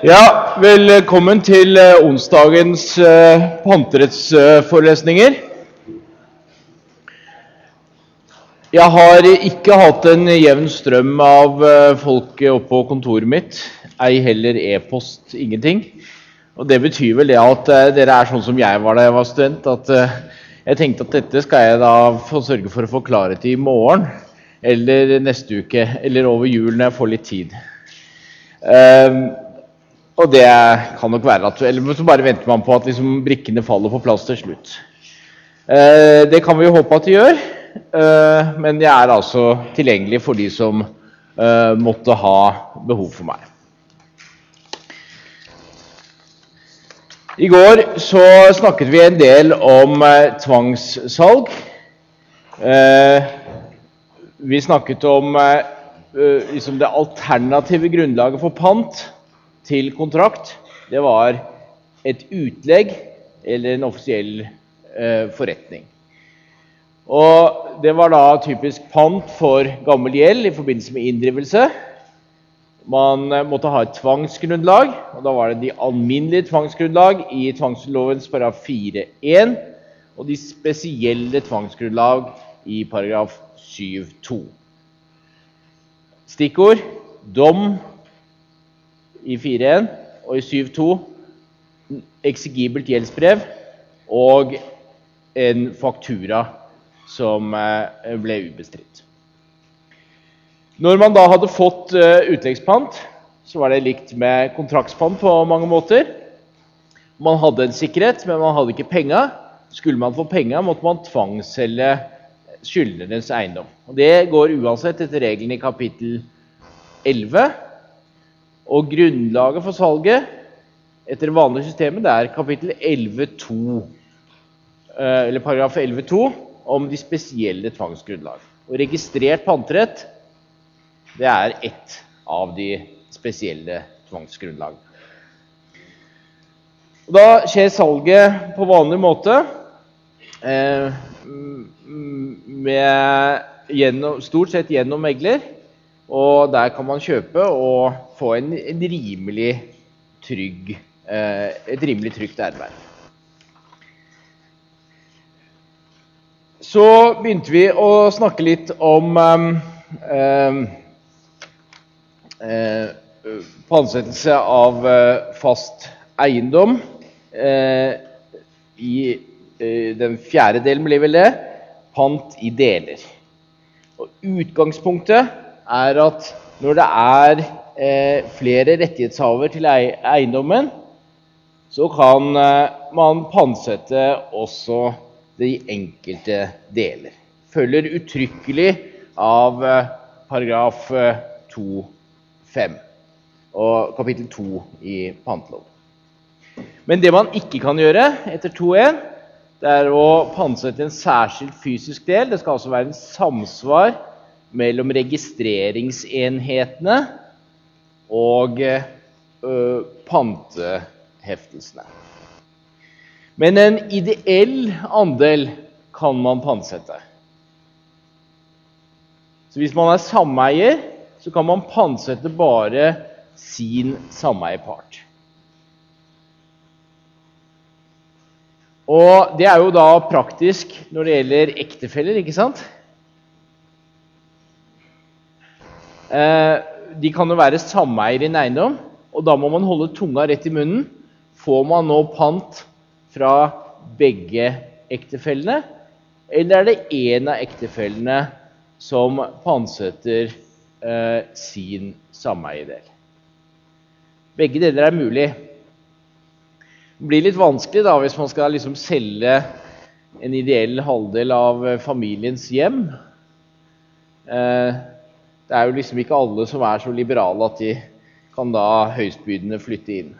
Ja, velkommen til eh, onsdagens eh, panterettsforelesninger. Jeg har ikke hatt en jevn strøm av eh, folk oppe på kontoret mitt. Ei heller e-post, ingenting. Og Det betyr vel det at eh, dere er sånn som jeg var da jeg var student. At eh, jeg tenkte at dette skal jeg da få sørge for å få klarhet i i morgen. Eller neste uke. Eller over jul når jeg får litt tid. Ehm, og det kan nok være at Eller så bare venter man på at liksom brikkene faller på plass til slutt. Eh, det kan vi jo håpe at de gjør. Eh, men jeg er altså tilgjengelig for de som eh, måtte ha behov for meg. I går så snakket vi en del om eh, tvangssalg. Eh, vi snakket om eh, liksom det alternative grunnlaget for pant til kontrakt. Det var et utlegg eller en offisiell eh, forretning. Og Det var da typisk pant for gammel gjeld i forbindelse med inndrivelse. Man eh, måtte ha et tvangsgrunnlag, og da var det de alminnelige tvangsgrunnlag i tvangslovens paragraf 4-1 og de spesielle tvangsgrunnlag i paragraf 7-2. Stikkord dom i 4.1 og i 7.2 eksigibelt gjeldsbrev og en faktura som eh, ble ubestridt. Når man da hadde fått eh, utleggspant, så var det likt med kontraktspant på mange måter. Man hadde en sikkerhet, men man hadde ikke penga. Skulle man få penga, måtte man tvangsselge skyldnerens eiendom. Og Det går uansett etter reglene i kapittel 11. Og grunnlaget for salget etter det vanlige systemet det er kapittel 11.2, eh, eller paragraf 11.2 om de spesielle tvangsgrunnlag. Og registrert panterett det er ett av de spesielle tvangsgrunnlag. Da skjer salget på vanlig måte. Eh, med gjennom, stort sett gjennom megler. Og der kan man kjøpe og få en, en rimelig trygg, eh, et rimelig trygt arbeid. Så begynte vi å snakke litt om eh, eh, pantsettelse av eh, fast eiendom. Eh, I eh, den fjerde delen blir vel det pant i deler. Og utgangspunktet er at når det er flere rettighetshaver til eiendommen, så kan man pantsette også de enkelte deler. Følger uttrykkelig av paragraf 2-5 og kapittel 2 i pantelov. Men det man ikke kan gjøre etter 2.1, det er å pantsette en særskilt fysisk del. Det skal altså være en samsvar mellom registreringsenhetene og ø, panteheftelsene. Men en ideell andel kan man pantsette. Så hvis man er sameier, så kan man pantsette bare sin sameierpart. Og det er jo da praktisk når det gjelder ektefeller, ikke sant? Eh, de kan jo være sameier i en eiendom, og da må man holde tunga rett i munnen. Får man nå pant fra begge ektefellene, eller er det én av ektefellene som pantsetter eh, sin sameiedel? Begge deler er mulig. Det blir litt vanskelig da, hvis man skal liksom selge en ideell halvdel av familiens hjem. Eh, det er jo liksom ikke alle som er så liberale at de kan da høystbydende flytte inn.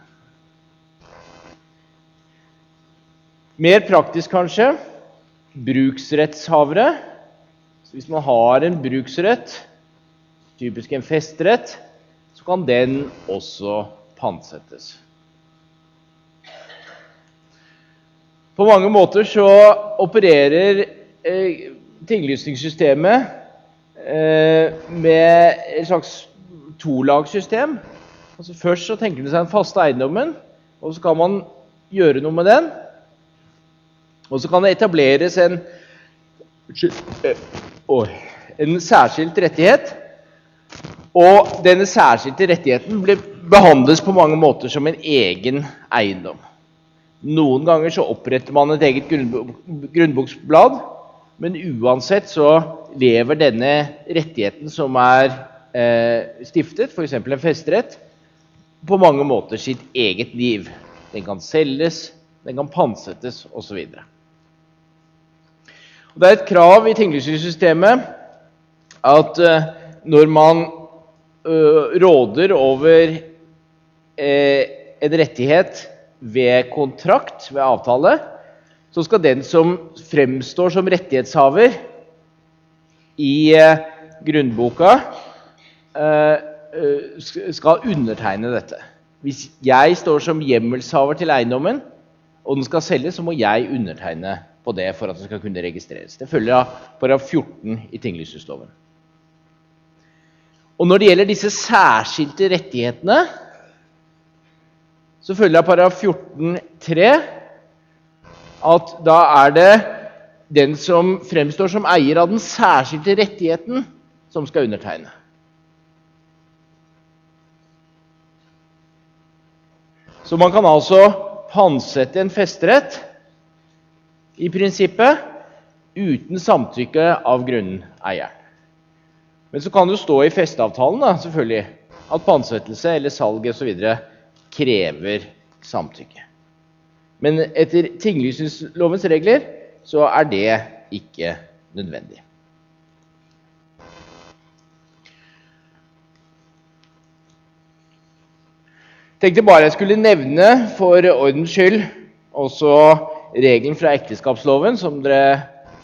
Mer praktisk kanskje bruksrettshavere. Så hvis man har en bruksrett, typisk en festerett, så kan den også pantsettes. På mange måter så opererer eh, tinglysningssystemet med et slags tolagssystem. Altså Først så tenker man seg den faste eiendommen, og så kan man gjøre noe med den. Og så kan det etableres en, en særskilt rettighet. Og denne særskilte rettigheten behandles på mange måter som en egen eiendom. Noen ganger så oppretter man et eget grunnboksblad, men uansett så lever denne rettigheten som er eh, stiftet, f.eks. en festerett, på mange måter sitt eget liv. Den kan selges, den kan pantsettes osv. Det er et krav i tinglysningssystemet at eh, når man eh, råder over uh, en rettighet ved kontrakt, ved avtale, så skal den som fremstår som rettighetshaver i grunnboka, skal undertegne dette. Hvis jeg står som hjemmelshaver til eiendommen, og den skal selges, så må jeg undertegne på det for at den skal kunne registreres. Det følger av paragraf 14 i tinglysningsloven. Og når det gjelder disse særskilte rettighetene, så følger av paragraf 14-3 at da er det den som fremstår som eier av den særskilte rettigheten, som skal undertegne. Så man kan altså pansette en festerett i prinsippet uten samtykke av grunneieren. Men så kan det jo stå i festeavtalen da, selvfølgelig, at pantsettelse eller salg osv. krever samtykke. Men etter tinglysningslovens regler så er det ikke nødvendig. tenkte bare jeg skulle nevne for ordens skyld også regelen fra ekteskapsloven, som dere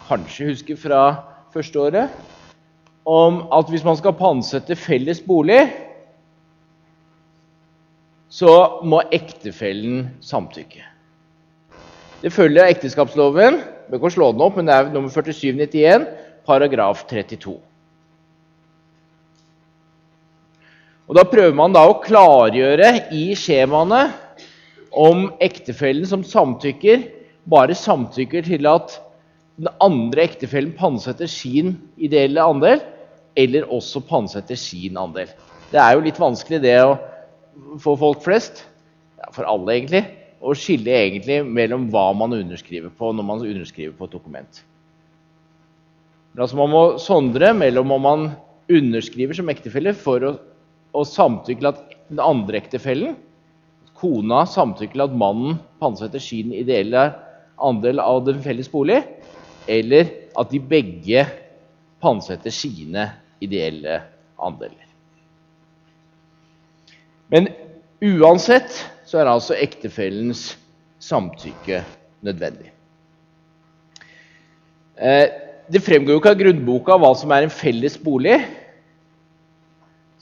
kanskje husker fra første året, om at hvis man skal pantsette felles bolig, så må ektefellen samtykke. Det følger av ekteskapsloven, vi kan slå den opp, men det er nummer 4791, paragraf 32. Og Da prøver man da å klargjøre i skjemaene om ektefellen som samtykker, bare samtykker til at den andre ektefellen pantsetter sin ideelle andel, eller også pantsetter sin andel. Det er jo litt vanskelig det å få folk flest, ja, for alle egentlig, å skille egentlig mellom hva man underskriver på når man underskriver på et dokument. Men altså Man må sondre mellom om man underskriver som ektefelle for å å samtykke til at den andre ektefellen, kona, samtykker til at mannen pantsetter sin ideelle andel av den felles bolig, eller at de begge pantsetter sine ideelle andeler. Men uansett så er altså ektefellens samtykke nødvendig. Eh, det fremgår jo ikke av grunnboka hva som er en felles bolig.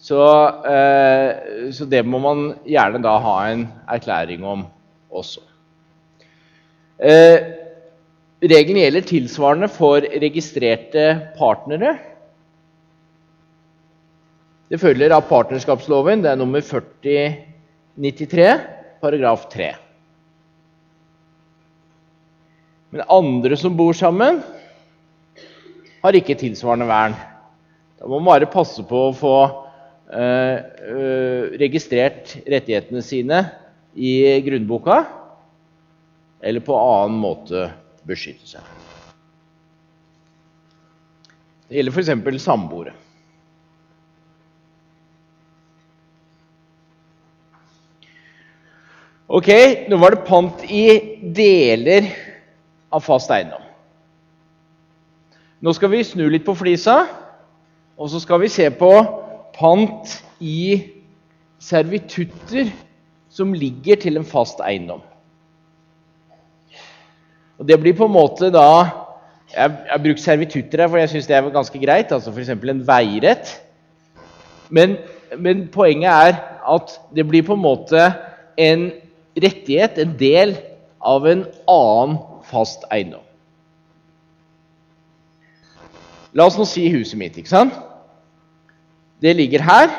Så, eh, så, det må man gjerne da ha en erklæring om også. Eh, regelen gjelder tilsvarende for registrerte partnere. Det følger av partnerskapsloven, det er nummer 4093, paragraf 3. Men andre som bor sammen, har ikke tilsvarende vern. Da må man bare passe på å få eh, registrert rettighetene sine i grunnboka, eller på annen måte beskytte seg. Det gjelder f.eks. samboere. Ok, nå var det pant i deler av fast eiendom. Nå skal vi snu litt på flisa, og så skal vi se på pant i servitutter som ligger til en fast eiendom. Og Det blir på en måte da Jeg har brukt servitutter her, for jeg syns det er ganske greit. altså F.eks. en veirett. Men, men, poenget er at det blir på en måte en rettighet, en del av en annen fast eiendom. La oss nå si huset mitt. ikke sant? Det ligger her.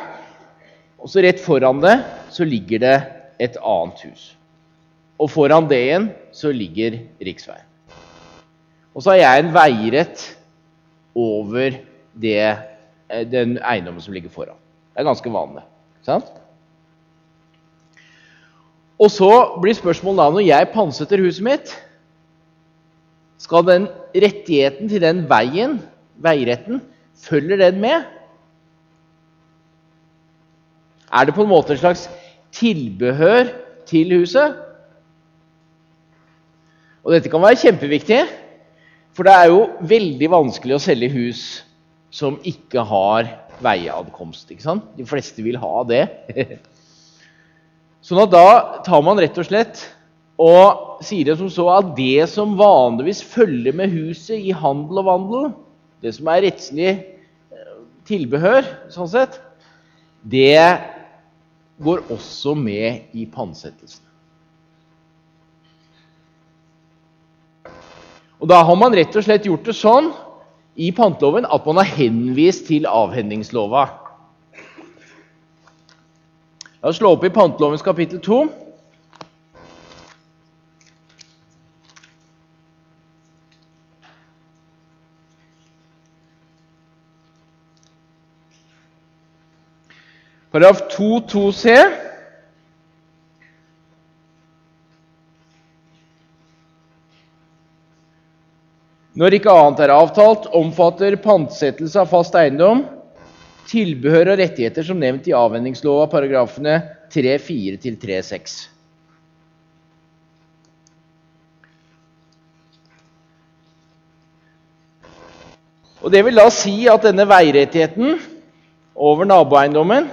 Og så rett foran det så ligger det et annet hus. Og foran det igjen så ligger riksveien. Og så har jeg en veirett over det, eh, den eiendommen som ligger foran. Det er ganske vanlig. Sant? Og så blir spørsmålet da, når jeg pantsetter huset mitt, skal den rettigheten til den veien, veiretten, følger den med? Er det på en måte en slags tilbehør til huset? Og dette kan være kjempeviktig, for det er jo veldig vanskelig å selge hus som ikke har veiadkomst. ikke sant? De fleste vil ha det. sånn at da tar man rett og slett og sier det som så at det som vanligvis følger med huset i handel og vandel, det som er rettslig eh, tilbehør, sånn sett, det går også med i pantsettelsen. Og Da har man rett og slett gjort det sånn i panteloven at man har henvist til avhendingslova. La oss slå opp i pantelovens kapittel 2. Paragraf 2.2 c. Når ikke annet er avtalt, omfatter pantsettelse av fast eiendom tilbehør og rettigheter som nevnt i avhendingslova paragrafene 3.4 til 3.6. Og Det vil da si at denne veirettigheten over naboeiendommen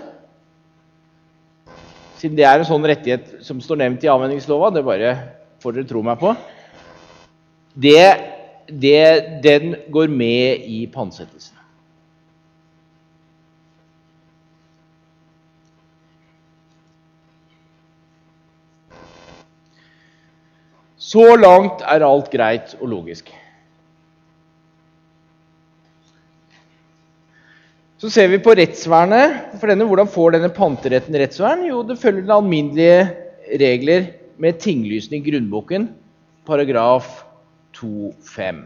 Siden det er en sånn rettighet som står nevnt i avhendingslova, det bare får dere tro meg på det det, den går med i pantsettelsen. Så langt er alt greit og logisk. Så ser vi på rettsvernet. for denne. Hvordan får denne panteretten rettsvern? Jo, det følger den alminnelige regler med tinglysning i grunnboken, paragraf 2,5.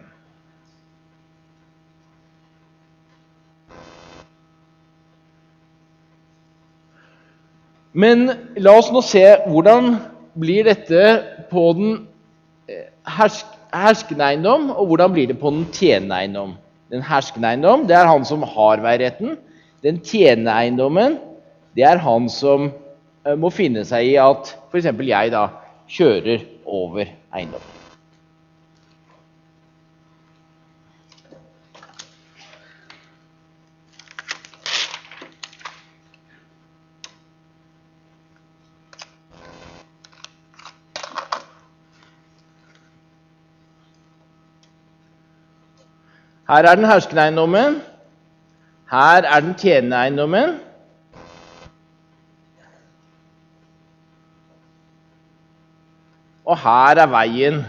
Men la oss nå se hvordan blir dette på den hersk, herskende eiendom, og hvordan blir det på den tjenende eiendom. Den herskende eiendom det er han som har veiretten. Den tjenende eiendommen det er han som eh, må finne seg i at f.eks. jeg da kjører over eiendommen. Her er den herskende eiendommen. Her er den tjenende eiendommen. Og her er veien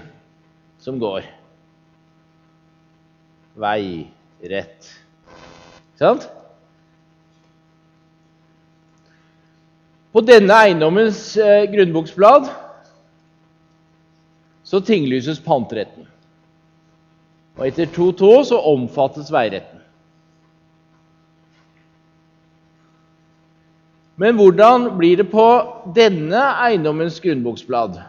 som går. Veirett. Sant? På denne eiendommens eh, grunnboksblad så tinglyses pantretten. Og etter 2.2 så omfattes veiretten. Men hvordan blir det på denne eiendommens grunnboksblad?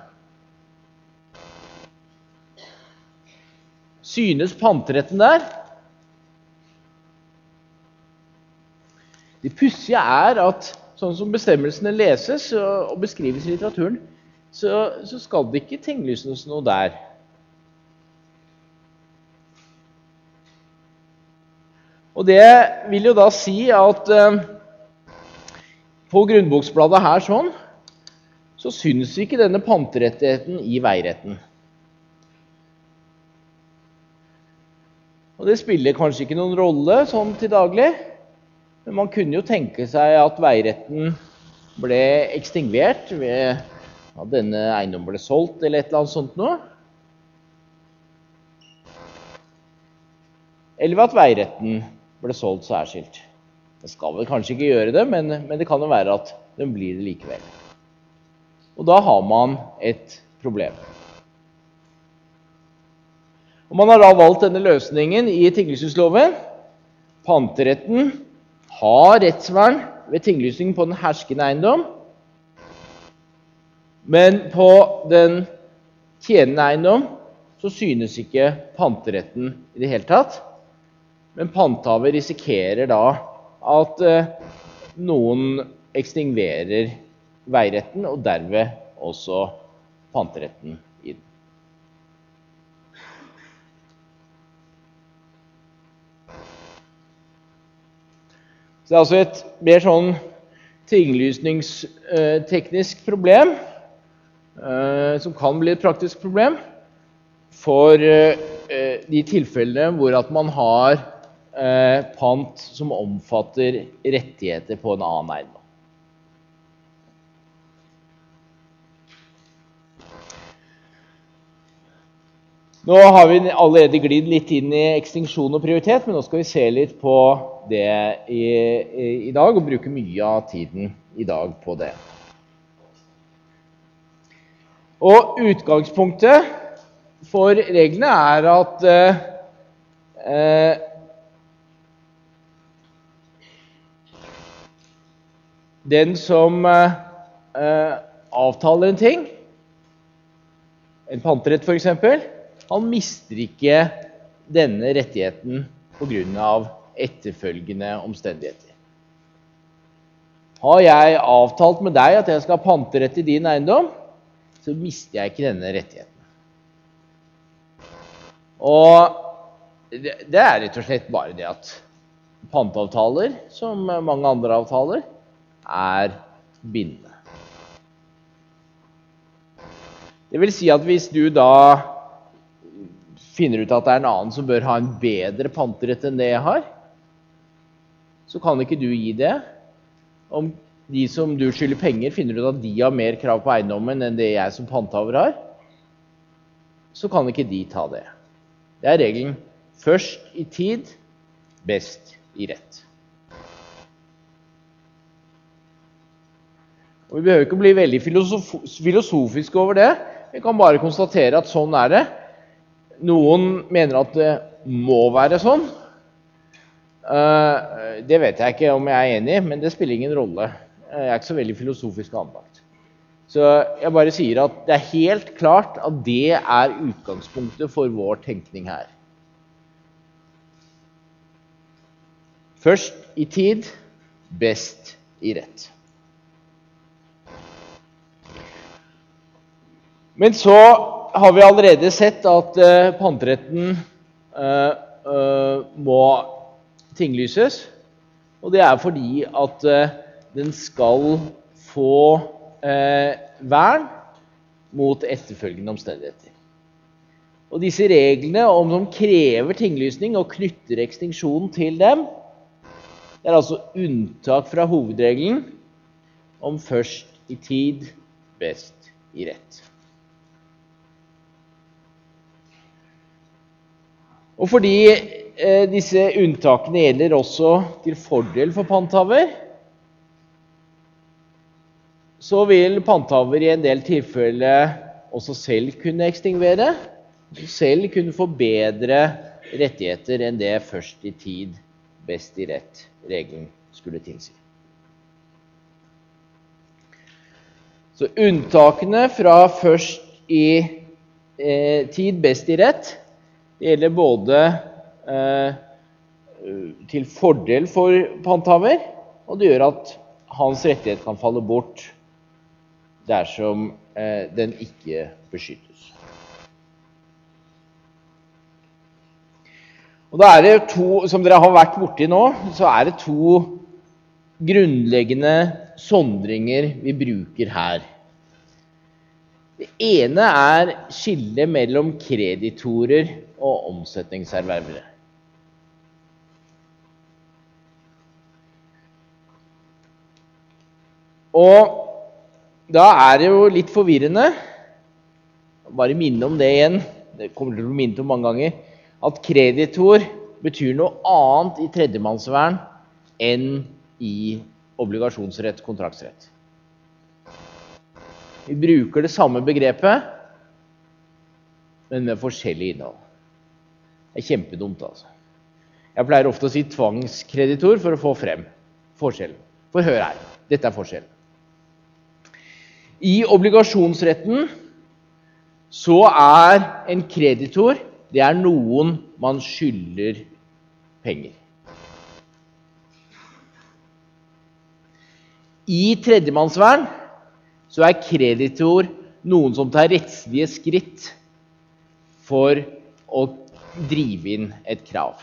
Synes panteretten der? Det pussige er at sånn som bestemmelsene leses og beskrives i litteraturen, så, så skal det ikke tinglyses noe der. Og det vil jo da si at eh, på grunnboksbladet her sånn, så syns ikke denne panterettigheten i veiretten. Og det spiller kanskje ikke noen rolle sånn til daglig, men man kunne jo tenke seg at veiretten ble ekstingvert ved at denne eiendommen ble solgt eller et eller annet sånt noe. Eller ved at veiretten ble solgt særskilt. Det skal vel kanskje ikke gjøre det, men, men det kan jo være at den blir det likevel. Og da har man et problem. Og Man har da valgt denne løsningen i tinglysningsloven. Panteretten har rettsvern ved tinglysning på den herskende eiendom. Men på den tjenende eiendom så synes ikke panteretten i det hele tatt. Men panthaver risikerer da at eh, noen ekstingverer veiretten, og derved også panteretten i den. Så det er altså et mer sånn tinglysningsteknisk problem, eh, som kan bli et praktisk problem, for eh, de tilfellene hvor at man har eh, pant som omfatter rettigheter på en annen eiendom. Nå har vi allerede glidd litt inn i ekstinksjon og prioritet, men nå skal vi se litt på det i, i, i dag, og bruke mye av tiden i dag på det. Og utgangspunktet for reglene er at eh, den som eh, avtaler en ting, en panterett f.eks., han mister ikke denne rettigheten pga. etterfølgende omstendigheter. Har jeg avtalt med deg at jeg skal ha panterett i din eiendom, så mister jeg ikke denne rettigheten. Og det er rett og slett bare det at panteavtaler, som mange andre avtaler, er bindende. Det vil si at hvis du da finner ut at det er en annen som bør ha en bedre panterett enn det jeg har, så kan ikke du gi det. Om de som du skylder penger, finner ut at de har mer krav på eiendommen enn det jeg som pantehaver har, så kan ikke de ta det. Det er regelen først i tid, best i rett. Og Vi behøver ikke bli veldig filosofiske over det. Vi kan bare konstatere at sånn er det. Noen mener at det må være sånn. Eh, det vet jeg ikke om jeg er enig i, men det spiller ingen rolle. Jeg er ikke så veldig filosofisk anlagt. Så jeg bare sier at det er helt klart at det er utgangspunktet for vår tenkning her. Først i tid, best i rett. Men så har vi allerede sett at uh, panteretten uh, uh, må tinglyses. Og det er fordi at den skal få vern mot etterfølgende omstendigheter. Og disse reglene om som krever tinglysning og knytter ekstinksjonen til dem, det er altså unntak fra hovedregelen om først i tid, best i rett. Og fordi eh, disse unntakene gjelder også til fordel for panthaver, så vil panthaver i en del tilfeller også selv kunne ekstingvere. Selv kunne få bedre rettigheter enn det først i tid, best i rett-regelen skulle tilsi. Så unntakene fra først i eh, tid, best i rett, det gjelder både eh, til fordel for panthaver, og det gjør at hans rettighet kan falle bort dersom eh, den ikke beskyttes. Og da er det to, Som dere har vært borti nå, så er det to grunnleggende sondringer vi bruker her. Det ene er skillet mellom kreditorer og omsetningserververe. Og da er det jo litt forvirrende Bare minne om det igjen. Det kommer til å bli minnet om mange ganger. At kreditor betyr noe annet i tredjemannsvern enn i obligasjonsrett, kontraktsrett. Vi bruker det samme begrepet, men med forskjellig innhold. Det er kjempedumt, altså. Jeg pleier ofte å si tvangskreditor for å få frem forskjellen. For hør her. Dette er forskjellen. I obligasjonsretten så er en kreditor det er noen man skylder penger. I tredjemannsvern så er kreditor noen som tar rettslige skritt for å drive inn et krav.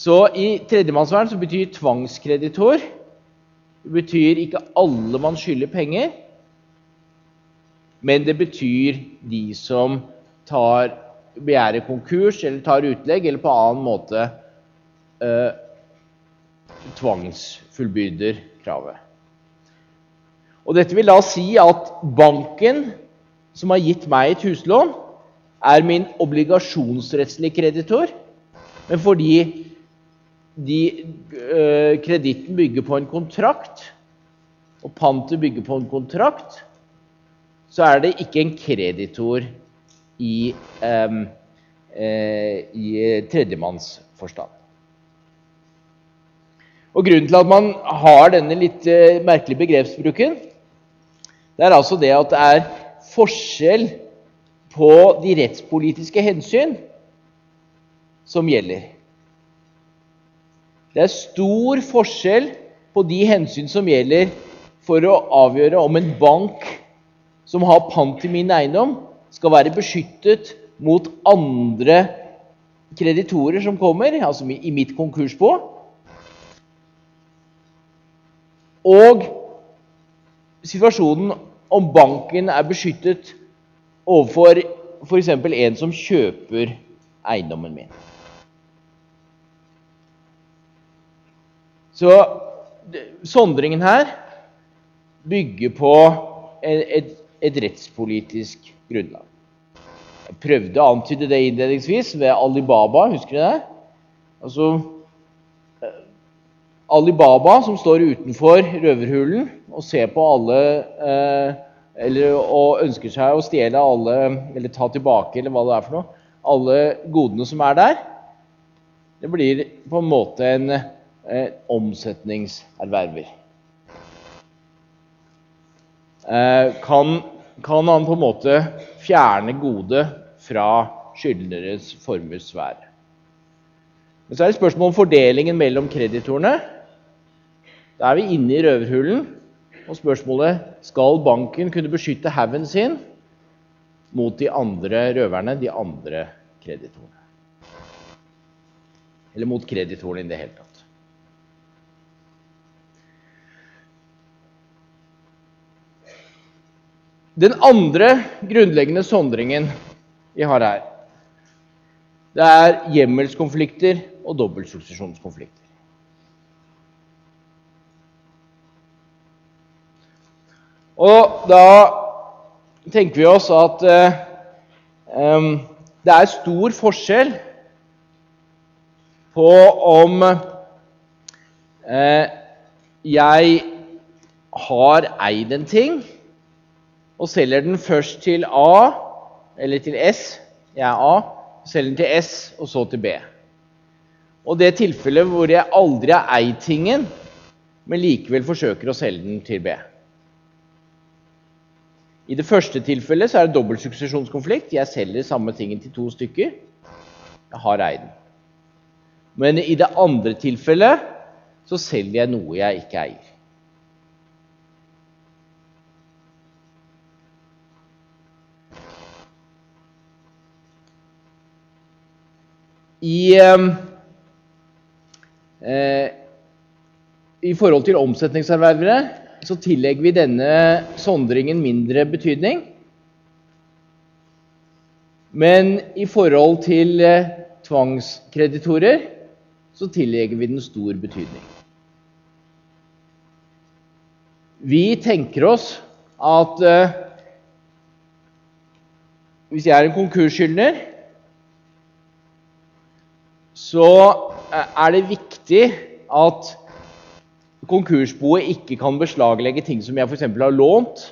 Så i tredjemannsvern så betyr tvangskreditor det betyr ikke alle man skylder penger, men det betyr de som tar, begjærer konkurs eller tar utlegg eller på annen måte eh, tvangsfullbyrder kravet. Og Dette vil da si at banken som har gitt meg et huslån, er min obligasjonsrettslige kreditor, men fordi de, øh, kreditten bygger på en kontrakt, og pantet bygger på en kontrakt, så er det ikke en kreditor i, øh, i tredjemannsforstand. Og Grunnen til at man har denne litt øh, merkelige begrepsbruken, det er altså det at det er forskjell på de rettspolitiske hensyn som gjelder. Det er stor forskjell på de hensyn som gjelder for å avgjøre om en bank som har pant i min eiendom, skal være beskyttet mot andre kreditorer som kommer, altså i mitt konkursbo. Og situasjonen om banken er beskyttet overfor f.eks. en som kjøper eiendommen min. Så sondringen her bygger på et, et rettspolitisk grunnlag. Jeg prøvde å antyde det innledningsvis ved Alibaba. Husker du det? Altså, Alibaba som står utenfor røverhulen og ser på alle eh, eller, Og ønsker seg å stjele alle, eller ta tilbake, eller hva det er for noe, alle godene som er der. Det blir på en måte en eh, omsetningserverver. Eh, kan, kan, han på en måte fjerne gode fra skyldneres formuessfære. Men så er det spørsmål om fordelingen mellom kreditorene. Da er vi inne i røverhulen. Og spørsmålet skal banken kunne beskytte haugen sin mot de andre røverne, de andre kreditorene. Eller mot kreditorene i det hele tatt. Den andre grunnleggende sondringen vi har her, det er hjemmelskonflikter og dobbeltsuksesjonskonflikter. Og da tenker vi oss at eh, det er stor forskjell på om eh, jeg har eid en ting og selger den først til A, eller til S, jeg er A, selger den til S, og så til B. Og det tilfellet hvor jeg aldri har eid tingen, men likevel forsøker å selge den til B. I det første tilfellet så er det dobbeltsuksesjonskonflikt. Jeg selger samme tingen til to stykker. Jeg har eid den. Men i det andre tilfellet så selger jeg noe jeg ikke eier. I, ehm, eh, I forhold til omsetningserververe så tillegger vi denne sondringen mindre betydning. Men i forhold til eh, tvangskreditorer så tillegger vi den stor betydning. Vi tenker oss at eh, hvis jeg er en konkursskyldner så eh, er det viktig at konkursboet ikke kan beslaglegge ting som jeg f.eks. har lånt.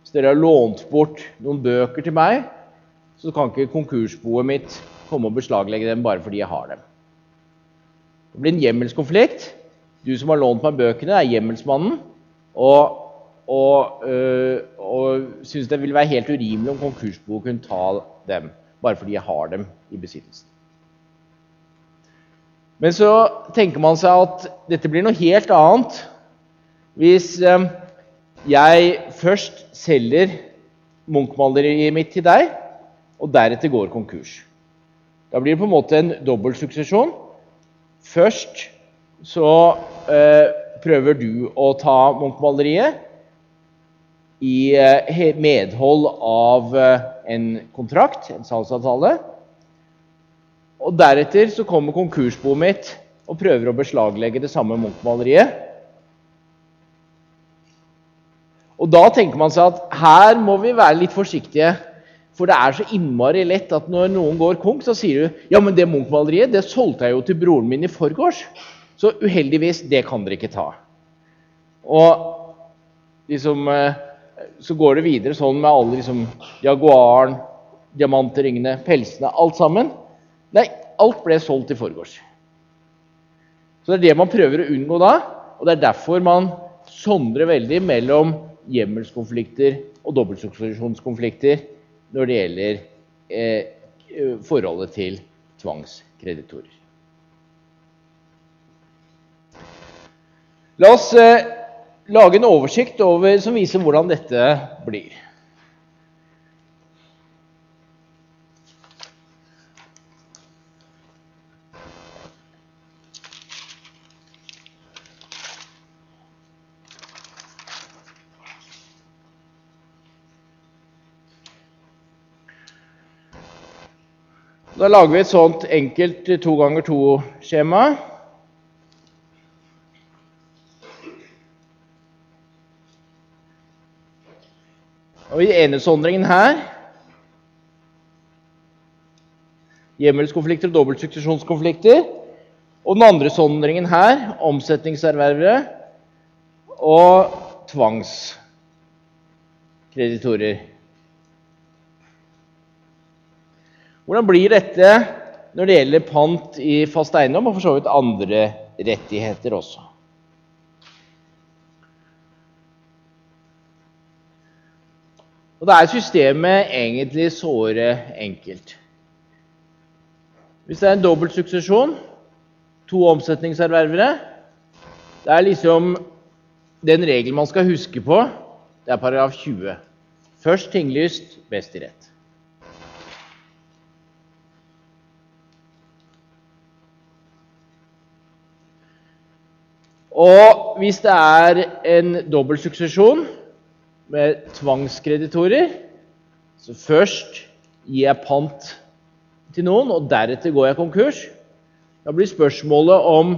Hvis dere har lånt bort noen bøker til meg, så kan ikke konkursboet mitt komme og beslaglegge dem bare fordi jeg har dem. Det blir en hjemmelskonflikt. Du som har lånt meg bøkene, er hjemmelsmannen. Og, og, øh, og syns det vil være helt urimelig om konkursboet kunne ta dem bare fordi jeg har dem i besittelsen. Men så tenker man seg at dette blir noe helt annet hvis øh, jeg først selger Munch-maleriet mitt til deg, og deretter går konkurs. Da blir det på en måte en dobbeltsuksesjon. Først så eh, prøver du å ta Munch-maleriet i eh, medhold av eh, en kontrakt, en salgsavtale. Og deretter så kommer konkursboet mitt og prøver å beslaglegge det samme Munch-maleriet. Og da tenker man seg at her må vi være litt forsiktige. For det er så innmari lett at når noen går konk, så sier du ja, men det Munch-maleriet det solgte jeg jo til broren min i forgårs. Så uheldigvis, det kan dere ikke ta. Og liksom eh, så går det videre sånn med alle liksom, Jaguaren, diamantringene, pelsene, alt sammen. Nei, alt ble solgt i forgårs. Så det er det man prøver å unngå da, og det er derfor man sondrer veldig mellom hjemmelskonflikter og dobbeltsuksesjonskonflikter når det gjelder eh, forholdet til tvangskreditorer. La oss eh, lage en oversikt over, som viser hvordan dette blir. Da lager vi et sånt enkelt to ganger to-skjema. Og i enesondringen her hjemmelskonflikter og dobbeltsuksesjonskonflikter. Og den andre sondringen her omsetningserververe og tvangskreditorer. Hvordan blir dette når det gjelder pant i fast eiendom, og for så vidt andre rettigheter også? Og da er systemet egentlig såre enkelt. Hvis det er en dobbelt suksesjon, to omsetningserververe Det er liksom den regelen man skal huske på. Det er paragraf 20. Først tinglyst, best i rett. Og hvis det er en dobbeltsuksesjon med tvangskreditorer. Så først gir jeg pant til noen, og deretter går jeg konkurs. Da blir spørsmålet om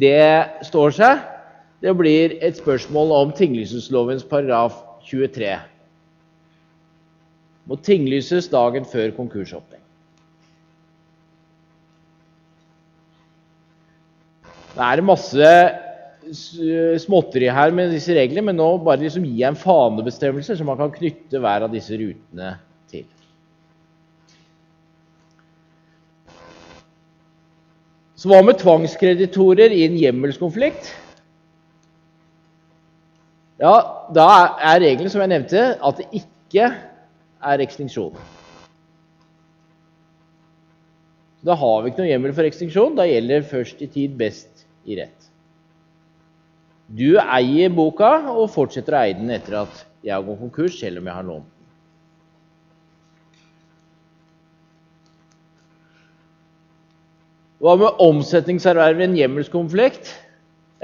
det står seg, det blir et spørsmål om tinglysningslovens paragraf 23. Må tinglyses dagen før konkursåpning. Det er masse småtteri her med disse reglene, men nå bare liksom gi en fanebestemmelse som man kan knytte hver av disse rutene til. Så hva med tvangskreditorer i en hjemmelskonflikt? Ja, Da er regelen som jeg nevnte, at det ikke er ekstinksjon. Da har vi ikke noe hjemmel for ekstinksjon. Da gjelder først i tid, best i rett. Du eier boka og fortsetter å eie den etter at jeg har gått konkurs, selv om jeg har lånt den. Hva med omsetningserverv i en hjemmelskonflikt?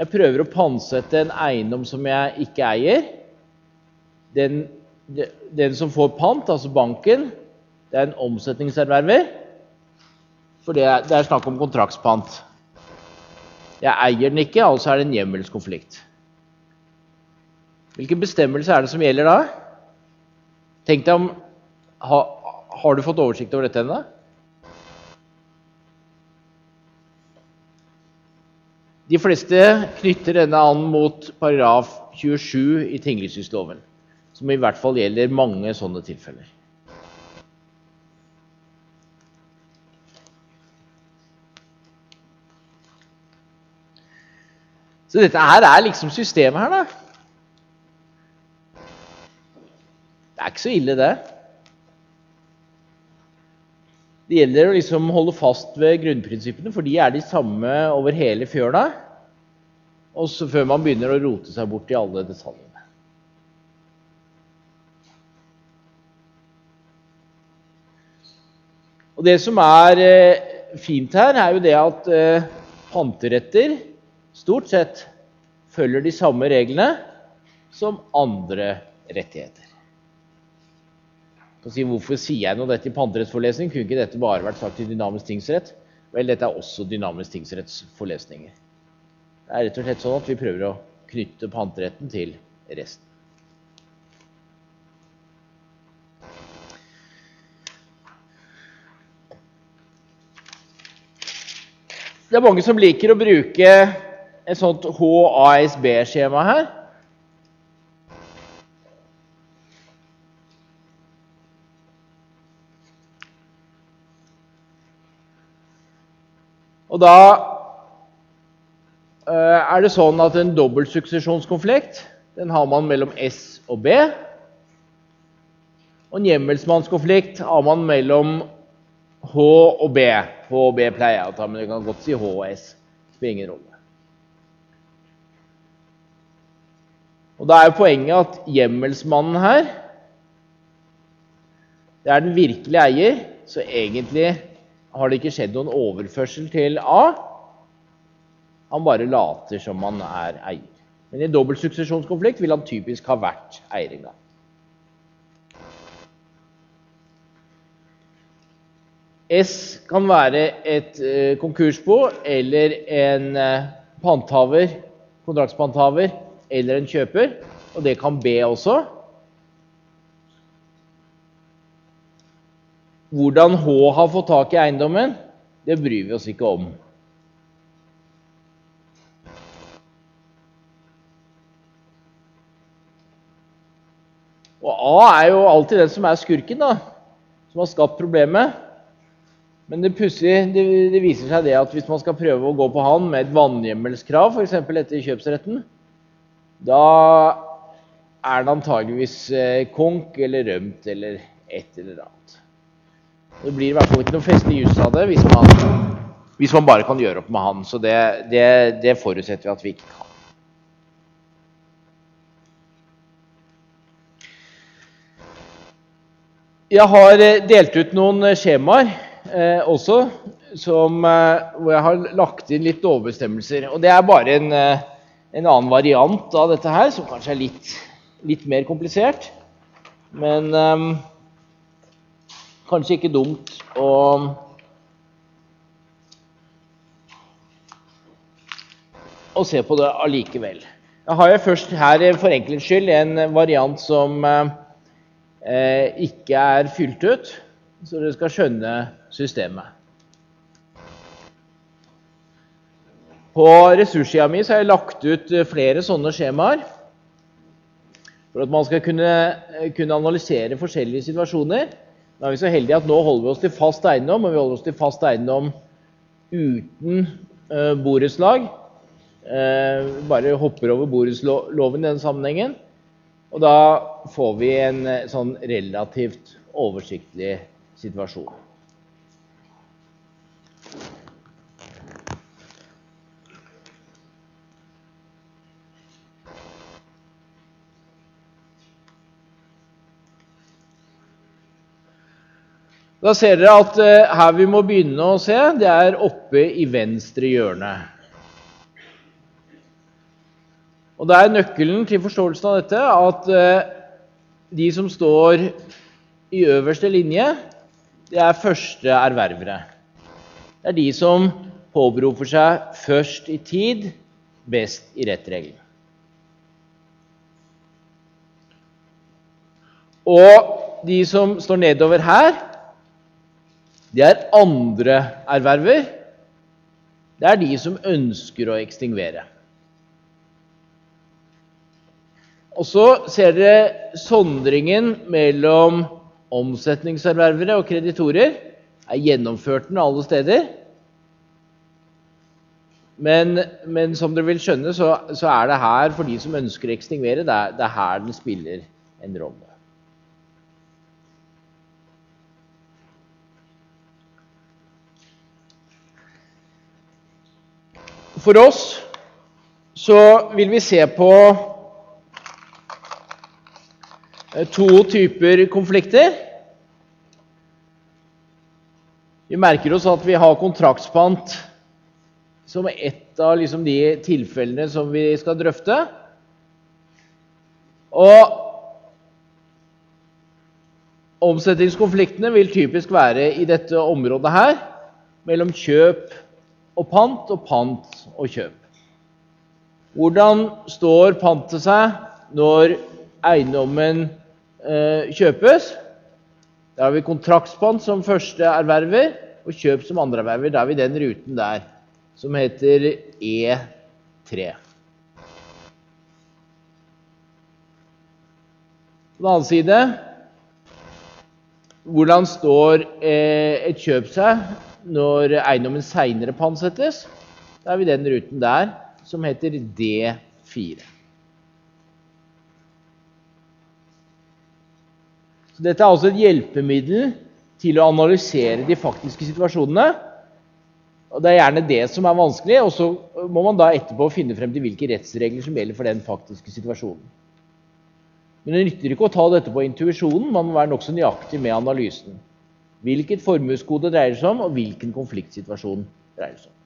Jeg prøver å pantsette en eiendom som jeg ikke eier. Den, den, som får pant, altså banken, det er en omsetningserverver. For det er, det er snakk om kontraktspant. Jeg eier den ikke, altså er det en hjemmelskonflikt. Hvilke bestemmelser er det som gjelder da? Tenk deg om ha, Har du fått oversikt over dette ennå? De fleste knytter denne an mot paragraf 27 i tinglysningsloven, som i hvert fall gjelder mange sånne tilfeller. Så dette her er liksom systemet her, da. Det er ikke så ille, det. Det gjelder å liksom holde fast ved grunnprinsippene, for de er de samme over hele fjøla. Og så før man begynner å rote seg bort i alle detaljene. Og Det som er eh, fint her, er jo det at eh, panteretter stort sett følger de samme reglene som andre rettigheter si, hvorfor sier jeg noe dette i panterettsforelesning? Kunne ikke dette bare vært sagt i dynamisk tingsrett? Vel, dette er også dynamisk tingsrettsforlesninger. Det er rett og slett sånn at vi prøver å knytte panteretten til resten. Det er mange som liker å bruke et sånt HASB-skjema her. Og da eh, er det sånn at en dobbeltsuksesjonskonflikt den har man mellom S og B. Og en hjemmelsmannskonflikt har man mellom H og B. H og B pleier jeg å ta, men du kan godt si H og S. Det spiller ingen rolle. Og Da er jo poenget at hjemmelsmannen her det er den virkelige eier, så egentlig har det ikke skjedd noen overførsel til A. Han bare later som han er eier. Men i dobbelt suksesjonskonflikt vil han typisk ha vært eier en gang. S kan være et eh, konkursbo eller en eh, panthaver, kontraktspanthaver eller en kjøper. Og det kan B også. Hvordan H har fått tak i eiendommen, det bryr vi oss ikke om. Og A er jo alltid den som er skurken, da, som har skapt problemet. Men det, pussige, det, det, viser seg det at hvis man skal prøve å gå på han med et vannhjemmelskrav, f.eks. etter kjøpsretten, da er det antageligvis eh, konk eller rømt eller et eller annet. Det blir i hvert fall ikke noe feste jus av det hvis man, hvis man, bare kan gjøre opp med han. Så det, det, det forutsetter vi at vi ikke kan. Jeg har eh, delt ut noen eh, skjemaer eh, også som, eh, hvor jeg har lagt inn litt overbestemmelser. Og det er bare en, eh, en, annen variant av dette her, som kanskje er litt, litt mer komplisert. Men um, kanskje ikke dumt å å se på det allikevel. Jeg har jeg først her for enkelhets skyld en variant som eh, ikke er fylt ut, så dere skal skjønne systemet. På ressurssida mi har jeg lagt ut flere sånne skjemaer for at man skal kunne, kunne analysere forskjellige situasjoner. Nå er vi så heldige at nå holder vi oss til fast eiendom, og vi holder oss til fast eiendom uten uh, borettslag. Uh, bare hopper over borettsloven i den sammenhengen. Og da får vi en uh, sånn relativt oversiktlig situasjon. Da ser dere at uh, her vi må begynne å se, det er oppe i venstre hjørne. Og Det er nøkkelen til forståelsen av dette at uh, de som står i øverste linje, det er første erververe. Det er de som påberoper seg først i tid, best i rett regel. Og de som står nedover her, det er andre erverver. det er de som ønsker å ekstingvere. Og så ser dere sondringen mellom omsetningserververe og kreditorer. Er gjennomført den alle steder. Men, men som dere vil skjønne, så, så, er det her for de som ønsker å ekstingvere, det er, det er her den spiller en rolle. For oss så vil vi se på Eh, to typer konflikter. Vi merker oss at vi har kontraktspant som ett av liksom de tilfellene som vi skal drøfte. Og omsetningskonfliktene vil typisk være i dette området her, mellom kjøp og pant og pant og kjøp. Hvordan står pantet seg når eiendommen Eh, kjøpes. Da har vi kontraktspant som første erverver og kjøp som andre erverver. Da har vi den ruten der som heter E3. På den annen side hvordan står eh, et kjøp seg når eiendommen seinere pantsettes? Da er vi den ruten der som heter D4. Så dette er altså et hjelpemiddel til å analysere de faktiske situasjonene. Og Det er gjerne det som er vanskelig, og så må man da etterpå finne frem til hvilke rettsregler som gjelder for den faktiske situasjonen. Men det nytter ikke å ta dette på intuisjonen, man må være nokså nøyaktig med analysen. Hvilket formuesgode dreier seg om, og hvilken konfliktsituasjon dreier seg om.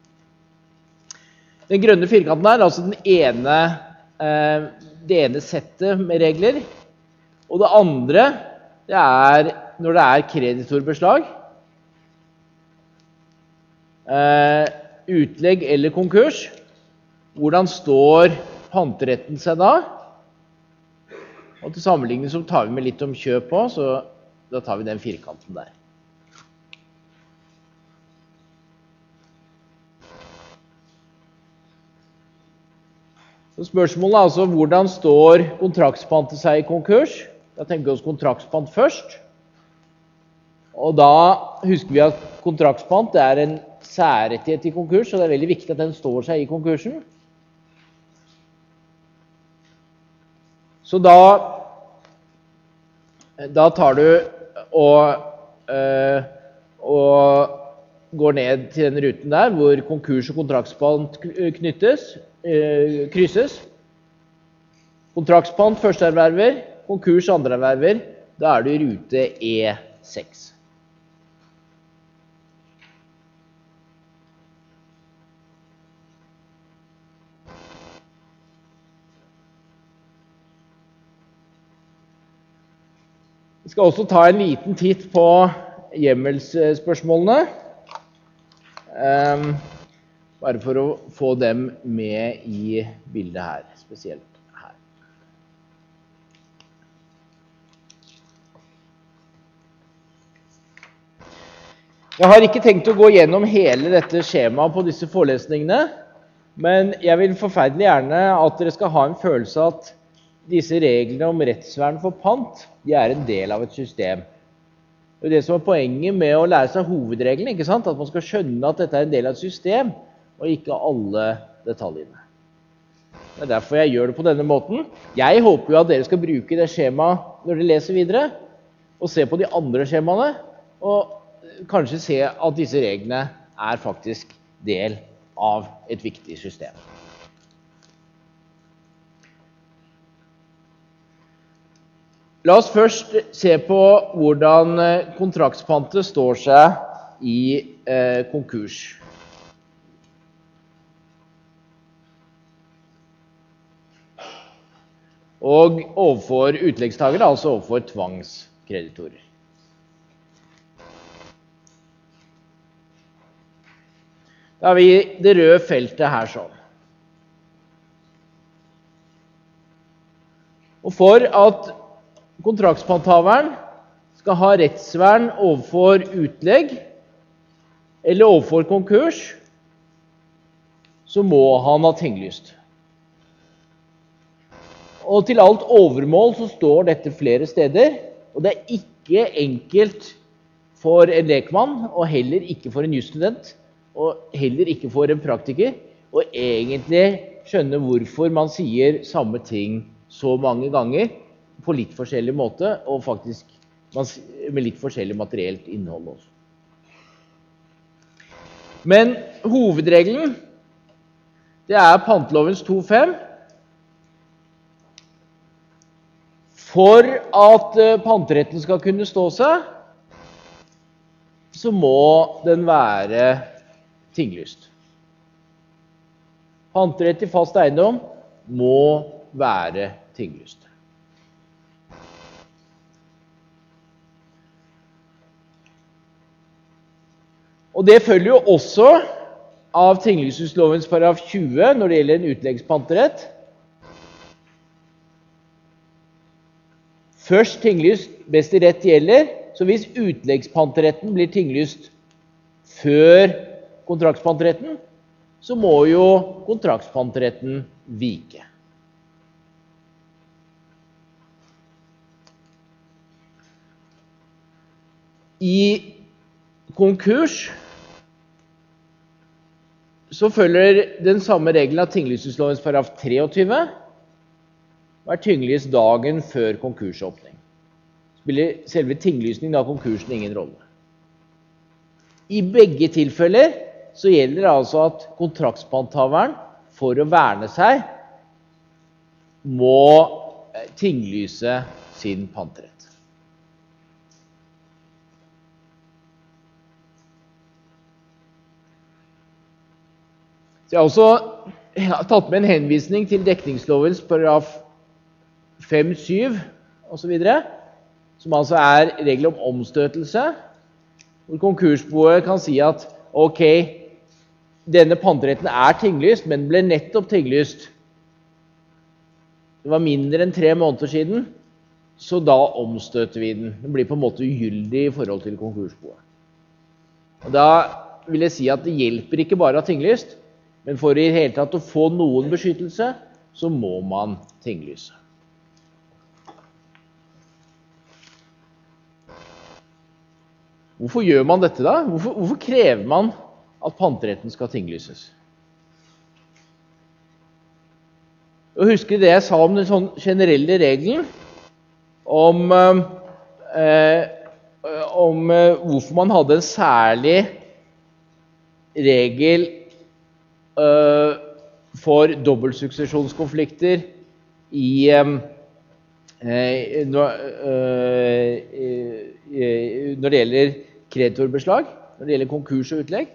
Den grønne firkanten er altså ene, eh, det ene settet med regler. Og det andre det er når det er kreditorbeslag, eh, utlegg eller konkurs. Hvordan står panteretten seg da? Og Til sammenligning så tar vi med litt om kjøp òg, så da tar vi den firkanten der. Så Spørsmålet er altså hvordan står kontraktspantet seg i konkurs? Da tenker vi oss kontraktspant først. Og da husker vi at kontraktspant er en særrettighet i konkurs, og det er veldig viktig at den står seg i konkursen. Så da, da tar du og, øh, og, går ned til den ruten der hvor konkurs og kontraktspant knyttes, øh, krysses. Kontraktspant førsteerverver, konkurs andreerverver, da er du i rute E6. Vi skal også ta en liten titt på hjemmelsspørsmålene. Um, bare for å få dem med i bildet her spesielt. her. Jeg har ikke tenkt å gå gjennom hele dette skjemaet på disse forelesningene, men jeg vil forferdelig gjerne at dere skal ha en følelse av at disse reglene om rettsvern for pant de er en del av et system. Det er det som er poenget med å lære seg hovedreglene. At man skal skjønne at dette er en del av et system, og ikke alle detaljene. Det er derfor jeg gjør det på denne måten. Jeg håper jo at dere skal bruke det skjemaet når dere leser videre, og se på de andre skjemaene. og kanskje se at disse reglene er faktisk del av et viktig system. La oss først se på hvordan kontraktspante står seg i eh, konkurs. Og overfor utleggstagere, altså overfor tvangskreditorer. Da har vi det røde feltet her sånn. Og for at kontraktspanthaveren skal ha rettsvern overfor utlegg eller overfor konkurs, så må han ha tinglyst. Og til alt overmål så står dette flere steder. Og det er ikke enkelt for en lekmann, og heller ikke for en jusstudent, og heller ikke for en praktiker, å egentlig skjønne hvorfor man sier samme ting så mange ganger på litt forskjellig måte, og faktisk med litt forskjellig materielt innhold også. Men hovedregelen det er pantelovens 2.5. For at eh, panteretten skal kunne stå seg, så må den være tinglyst. Panterett i fast eiendom må være tinglyst. Og Det følger jo også av tinglysningslovens paragraf 20 når det gjelder en utleggspanterett. Først tinglyst best i rett gjelder. Så hvis utleggspanteretten blir tinglyst før kontraktspanteretten, så må jo kontraktspanteretten vike. I konkurs så følger den samme regelen av tinglysningslovens paragraf 23 er tinglyst dagen før konkursåpning. Spiller selve tinglysningen av konkursen ingen rolle. I begge tilfeller så gjelder det altså at kontraktspanthaveren for å verne seg må tinglyse sin panterett. Så jeg har også tatt med en henvisning til dekningslovens paragraf 5-7 osv., som altså er regler om omstøtelse, hvor konkursboet kan si at ok, denne panteretten er tinglyst, men ble nettopp tinglyst Det var mindre enn tre måneder siden, så da omstøter vi den. Den blir på en måte ugyldig i forhold til konkursboet. Og Da vil jeg si at det hjelper ikke bare å ha tinglyst, men for i det hele tatt å få noen beskyttelse, så må man tinglyse. Hvorfor gjør man dette, da? Hvorfor, hvorfor krever man at panteretten skal tinglyses? Og Husker det jeg sa om den sånn generelle regelen om, eh, om eh, hvorfor man hadde en særlig regel eh, for dobbeltsuksesjonskonflikter i um, uh, når det gjelder kreditorbeslag, når det gjelder konkurs og utlegg.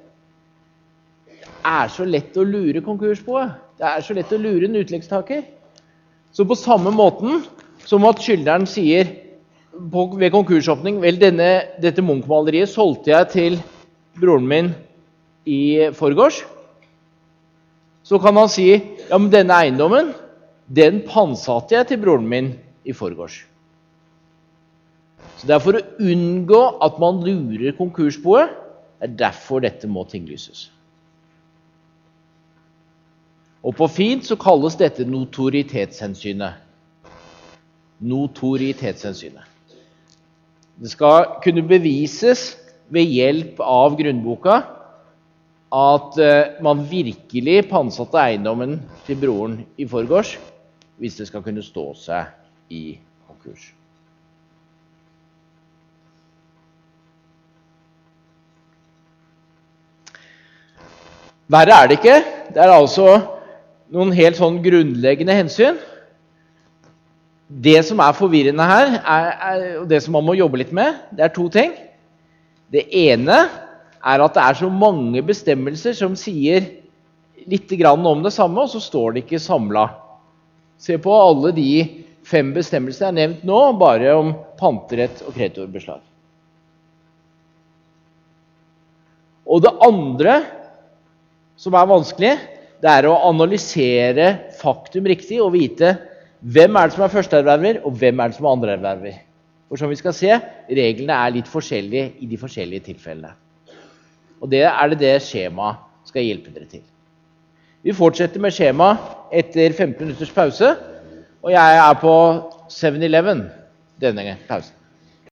Det er så lett å lure konkursboet. Det er så lett å lure en utleggstaker. Så på samme måten som at skyldneren sier på, ved konkursåpning Vel, denne, dette Munch-maleriet solgte jeg til broren min i forgårs så kan han si ja, men denne eiendommen den pantsatte jeg til broren min i forgårs. Så Det er for å unngå at man lurer konkursboet. Det er derfor dette må tinglyses. Og på fint så kalles dette notoritetshensynet. Notoritetshensynet. Det skal kunne bevises ved hjelp av grunnboka at eh, man virkelig pantsatte eiendommen til broren i forgårs hvis det skal kunne stå seg i konkurs. Verre er det ikke. Det er altså noen helt sånn grunnleggende hensyn. Det som er forvirrende her, er, er, og det som man må jobbe litt med, det er to ting. Det ene er at det er så mange bestemmelser som sier litt om det samme, og så står det ikke samla. Se på alle de fem bestemmelsene jeg har nevnt nå, bare om panterett og kreditorbeslag. Og det andre som er vanskelig, det er å analysere faktum riktig og vite hvem er det som er førsteerverver, og hvem er det som er andreerverver. For som vi skal se, reglene er litt forskjellige i de forskjellige tilfellene. Og det er det det skjemaet skal hjelpe dere til. Vi fortsetter med skjemaet etter 15 minutters pause. Og jeg er på 7-Eleven denne pausen.